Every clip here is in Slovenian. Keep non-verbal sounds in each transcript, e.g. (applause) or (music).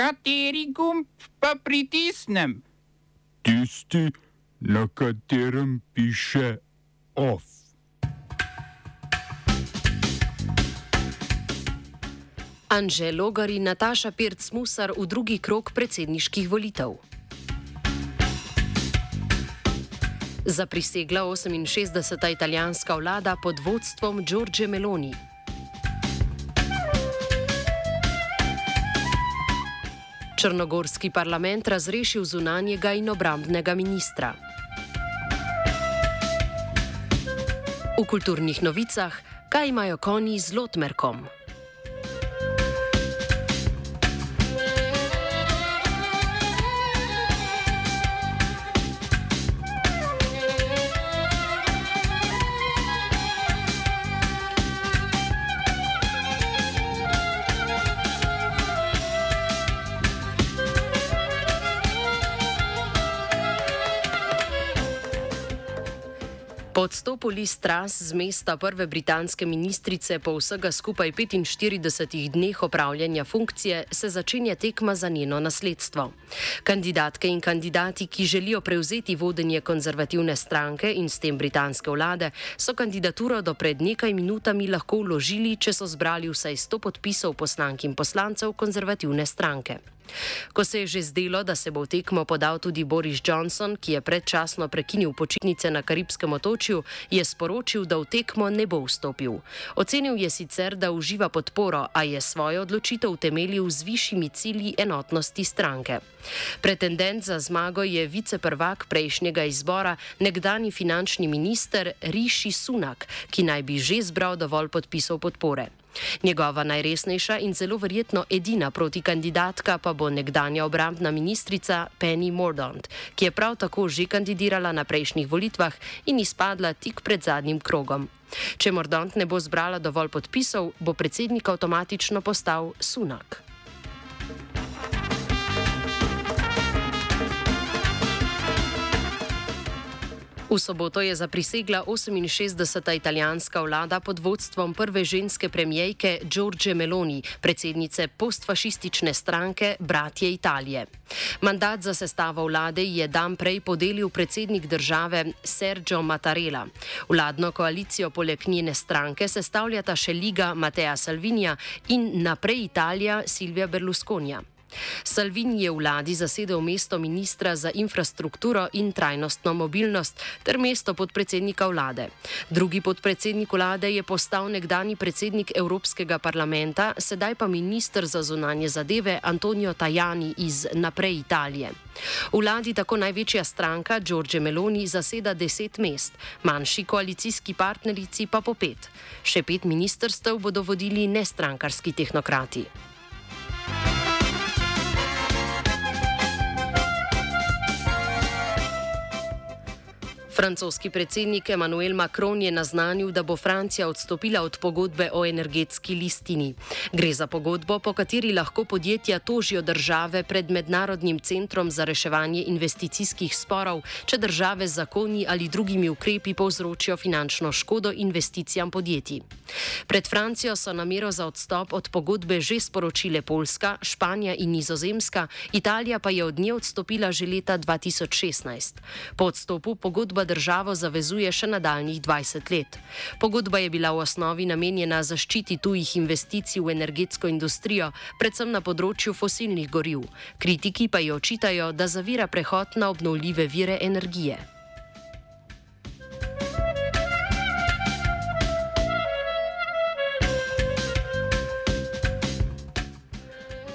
Kateri gumb pa pritisnem? Tisti, na katerem piše OF. Anže Logar in Nataša Pirc Musar v drugi krok predsedniških volitev. Zaprisegla 68. italijanska vlada pod vodstvom Giorgio Meloni. Črnogorski parlament razrešil zunanjega in obrambnega ministra. V kulturnih novicah, kaj imajo konji z Lotmerkom? Odstopu Liz Truss z mesta prve britanske ministrice po vsega skupaj 45 dneh opravljanja funkcije se začenja tekma za njeno nasledstvo. Kandidatke in kandidati, ki želijo prevzeti vodenje konzervativne stranke in s tem britanske vlade, so kandidaturo do pred nekaj minutami lahko vložili, če so zbrali vsaj 100 podpisov poslank in poslancev konzervativne stranke. Ko se je že zdelo, da se bo v tekmo podal tudi Boris Johnson, ki je predčasno prekinil počitnice na Karibskem otočju, je sporočil, da v tekmo ne bo vstopil. Ocenil je sicer, da uživa podporo, a je svojo odločitev utemeljil z višjimi cilji enotnosti stranke. Pretendent za zmago je viceprvak prejšnjega izbora, nekdani finančni minister Rishi Sunak, ki naj bi že zbral dovolj podpisov podpore. Njegova najresnejša in zelo verjetno edina protikandidatka pa bo nekdanja obrambna ministrica Penny Mordaunt, ki je prav tako že kandidirala na prejšnjih volitvah in izpadla tik pred zadnjim krogom. Če Mordaunt ne bo zbrala dovolj podpisov, bo predsednik avtomatično postal Sunak. V soboto je zaprisegla 68. italijanska vlada pod vodstvom prve ženske premijejke Giorge Meloni, predsednice postfašistične stranke Bratje Italije. Mandat za sestavo vlade je dan prej podelil predsednik države Sergio Mattarella. Vladno koalicijo poleg njene stranke sestavljata še Liga Matea Salvinija in naprej Italija Silvija Berlusconija. Salvini je v vladi zasedel mesto ministra za infrastrukturo in trajnostno mobilnost ter mesto podpredsednika vlade. Drugi podpredsednik vlade je postal nekdani predsednik Evropskega parlamenta, sedaj pa ministr za zunanje zadeve Antonio Tajani iz Naprej Italije. Vladi tako največja stranka Giorgio Meloni zaseda deset mest, manjši koalicijski partnerici pa po pet. Še pet ministrstev bodo vodili nestrankarski tehnokrati. Francoski predsednik Emmanuel Macron je naznanil, da bo Francija odstopila od pogodbe o energetski listini. Gre za pogodbo, po kateri lahko podjetja tožijo države pred Mednarodnim centrom za reševanje investicijskih sporov, če države z zakoni ali drugimi ukrepi povzročijo finančno škodo investicijam podjetij. Pred Francijo so namero za odstop od pogodbe že sporočile Poljska, Španija in Nizozemska, Italija pa je od nje odstopila že leta 2016. Po odstopu pogodba državo zavezuje še nadaljnih 20 let. Pogodba je bila v osnovi namenjena zaščiti tujih investicij v energetsko industrijo, predvsem na področju fosilnih goriv. Kritiki pa jo očitajo, da zavira prehod na obnovljive vire energije.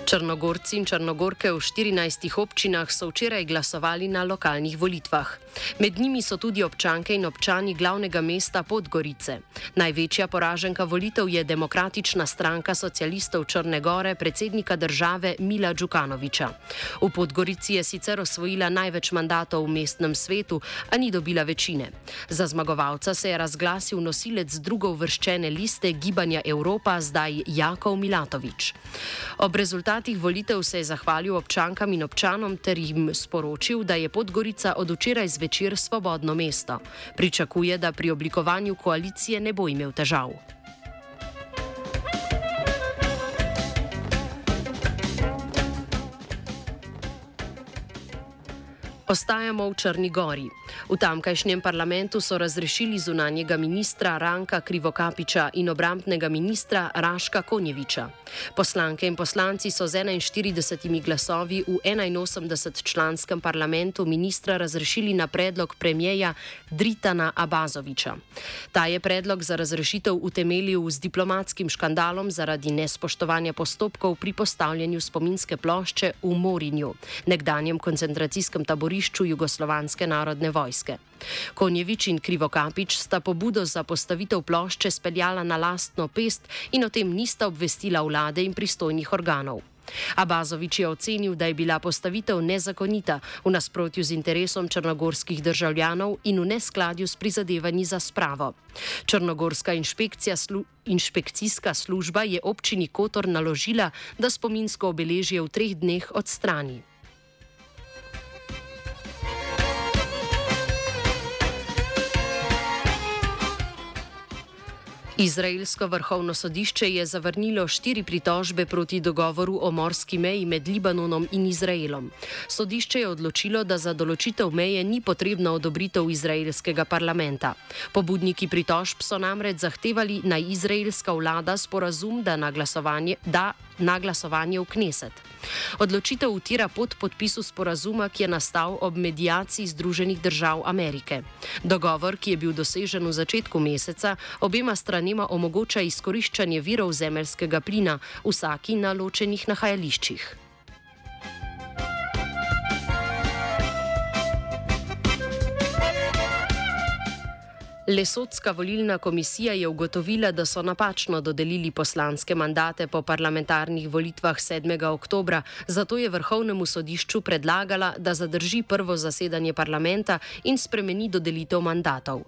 Črnogorci in Črnogorke v 14 občinah so včeraj glasovali na lokalnih volitvah. Med njimi so tudi občanke in občani glavnega mesta Podgorice. Največja poraženka volitev je demokratična stranka socialistov Črne Gore, predsednika države Mila Đukanoviča. V Podgorici je sicer osvojila največ mandatov v mestnem svetu, a ni dobila večine. Za zmagovalca se je razglasil nosilec drugo uvrščene liste Gibanja Evropa, zdaj Jakov Milatovič. Ob rezultatu rezultatih volitev se je zahvalil občankam in občanom ter jim sporočil, da je Podgorica od včeraj zvečer svobodno mesto. Pričakuje, da pri oblikovanju koalicije ne bo imel težav. Ostajamo v Črni Gori. V tamkajšnjem parlamentu so razrešili zunanjega ministra Ranka Krivokapiča in obrambnega ministra Raška Konjeviča. Poslanke in poslanci so z 41 glasovi v 81-članskem parlamentu ministra razrešili na predlog premijeja Dritana Abazoviča. Ta je predlog za razrešitev utemeljil z diplomatskim škandalom zaradi nespoštovanja postopkov pri postavljanju spominske plošče v Morinju, nekdanjem koncentracijskem taborišču oporišču Jugoslovanske narodne vojske. Konjevič in Krivokapič sta pobudo za postavitev plošče speljala na lastno pest in o tem nista obvestila vlade in pristojnih organov. Abazovič je ocenil, da je bila postavitev nezakonita v nasprotju z interesom črnogorskih državljanov in v neskladju s prizadevanji za spravo. Črnogorska slu inšpekcijska služba je občini Kotor naložila, da spominsko obeležje v treh dneh odstrani. Izraelsko vrhovno sodišče je zavrnilo štiri pritožbe proti dogovoru o morski meji med Libanonom in Izraelom. Sodišče je odločilo, da za določitev meje ni potrebna odobritev izraelskega parlamenta. Pobudniki pritožb so namreč zahtevali naj izraelska vlada sporazum, da na glasovanje, da na glasovanje v Kneset. Odločitev utira pod podpisu sporazuma, ki je nastal ob medijaciji Združenih držav Amerike. Dogovor, ki je bil dosežen v začetku meseca, obema stranima omogoča izkoriščanje virov zemeljskega plina, vsaki na ločenih nahajališčih. Lesotska volilna komisija je ugotovila, da so napačno dodelili poslanske mandate po parlamentarnih volitvah 7. oktobra, zato je vrhovnemu sodišču predlagala, da zadrži prvo zasedanje parlamenta in spremeni dodelitev mandatov.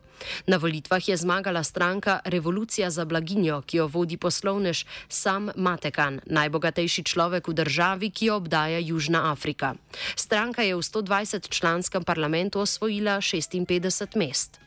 Na volitvah je zmagala stranka Revolucija za blaginjo, ki jo vodi poslovnež Sam Matekan, najbogatejši človek v državi, ki jo obdaja Južna Afrika. Stranka je v 120-članskem parlamentu osvojila 56 mest.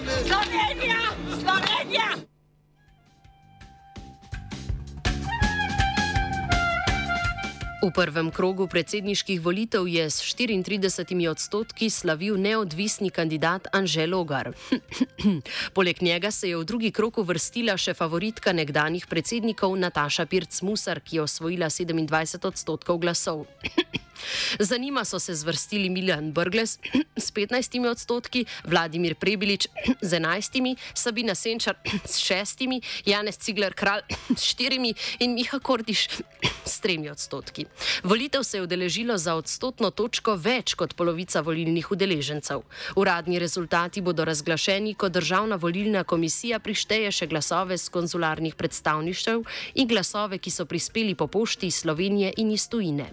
Slovenija! Slovenija! V prvem krogu predsedniških volitev je s 34 odstotki slavil neodvisni kandidat Anžel Logar. (clears throat) Poleg njega se je v drugi krog uvrstila še favoritka nekdanjih predsednikov Nataša Pirc-Musar, ki je osvojila 27 odstotkov glasov. (clears throat) Za njima so se zvrstili Miljan Brgles (clears throat) s 15 odstotki, Vladimir Prebilič z 11, Sabina Senčar s 6, Janez Cigler Kralj s 4 in Miha Kordiš s 3 odstotki. Volitev se je udeležilo za odstotno točko več kot polovica volilnih udeležencev. Uradni rezultati bodo razglašeni, ko državna volilna komisija prišteje še glasove z konzularnih predstavništev in glasove, ki so prispeli po pošti iz Slovenije in iz tujine.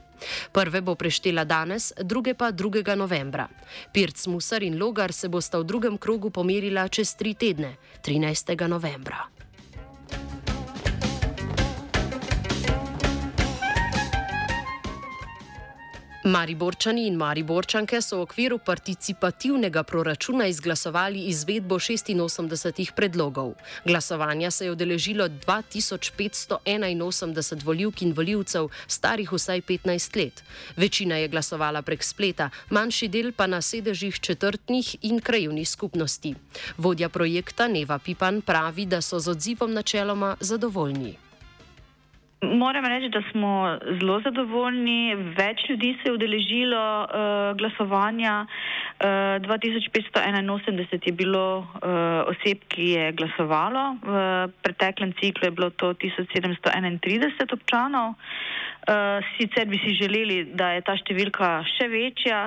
Prve bo preštela danes, druge pa 2. novembra. Pirc, Musar in Logar se bosta v drugem krogu pomerila čez tri tedne, 13. novembra. Mariborčani in Mariborčanke so v okviru participativnega proračuna izglasovali izvedbo 86 predlogov. Glasovanja se je odeležilo 2581 voljivk in voljivcev, starih vsaj 15 let. Večina je glasovala prek spleta, manjši del pa na sedežih četrtnih in krajevnih skupnosti. Vodja projekta Neva Pipan pravi, da so z odzivom načeloma zadovoljni. Moram reči, da smo zelo zadovoljni. Več ljudi se je udeležilo uh, glasovanja. Uh, 2581 je bilo uh, oseb, ki je glasovalo. V preteklem ciklu je bilo to 1731 občanov. Uh, sicer bi si želeli, da je ta številka še večja,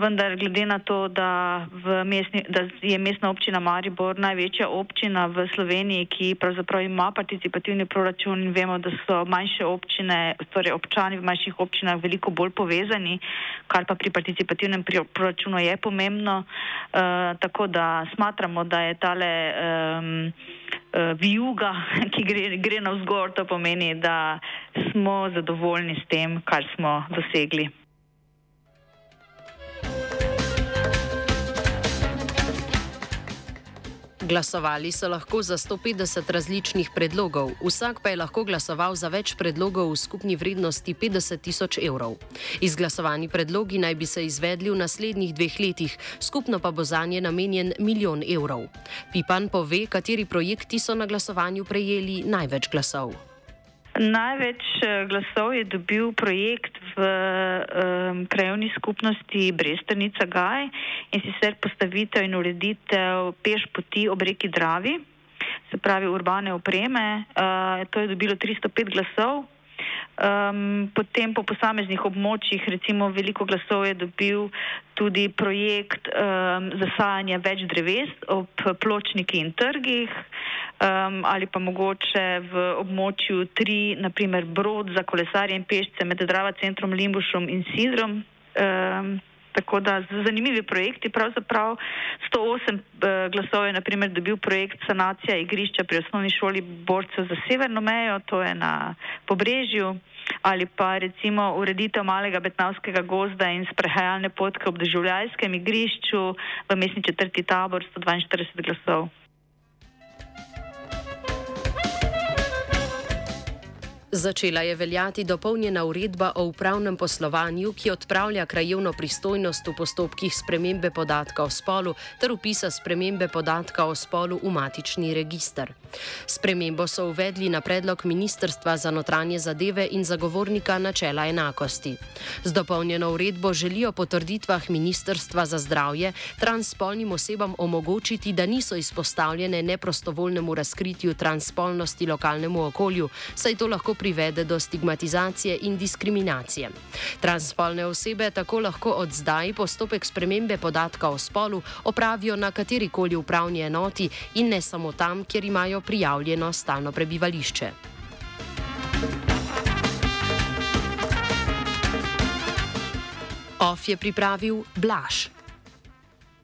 vendar glede na to, da, mestni, da je mestna občina Maribor največja občina v Sloveniji, ki pravzaprav ima participativni proračun in vemo, da so manjše občine, torej občani v manjših občinah veliko bolj povezani, kar pa pri participativnem proračunu je pomembno. Uh, tako da smatramo, da je tale. Um, vijuga, (laughs) ki gre, gre na vzgor, to pomeni, da smo zadovoljni s tem, kar smo dosegli. Glasovali so lahko za 150 različnih predlogov, vsak pa je lahko glasoval za več predlogov v skupni vrednosti 50 tisoč evrov. Izglasovani predlogi naj bi se izvedli v naslednjih dveh letih, skupno pa bo za nje namenjen milijon evrov. Pipan pove, kateri projekti so na glasovanju prejeli največ glasov. Največ eh, glasov je dobil projekt v um, krajovni skupnosti Bresternica Gaj in sicer postavitev in ureditev peš poti ob reki Dravi, se pravi urbane opreme. Uh, to je dobilo 305 glasov. Um, potem po posameznih območjih, recimo veliko glasov je dobil tudi projekt um, zasajanja več dreves ob pločniki in trgih um, ali pa mogoče v območju tri, naprimer brod za kolesarje in pešce med Drava centrom Limbušom in Sidrom. Um, Tako da zanimivi projekti, pravzaprav 108 uh, glasov je naprimer dobil projekt sanacija igrišča pri osnovni šoli borcev za severno mejo, to je na pobrežju, ali pa recimo ureditev malega betnavskega gozda in sprehajalne potke ob državljanskem igrišču v mestni četrti tabor 142 glasov. Začela je veljati dopolnjena uredba o upravnem poslovanju, ki odpravlja krajevno pristojnost v postopkih spremembe podatka o spolu ter upisa spremembe podatka o spolu v matični registr. Spremembo so uvedli na predlog Ministrstva za notranje zadeve in zagovornika načela enakosti. Z dopolnjeno uredbo želijo po trditvah Ministrstva za zdravje transspolnim osebam omogočiti, da niso izpostavljene neprostovoljnemu razkritju transspolnosti lokalnemu okolju, saj to lahko privede do stigmatizacije in diskriminacije. Transspolne osebe tako lahko od zdaj postopek spremembe podatka o spolu opravijo na katerikoli upravni enoti in ne samo tam, kjer imajo prijavljeno stalno prebivališče. OF je pripravil Blaž.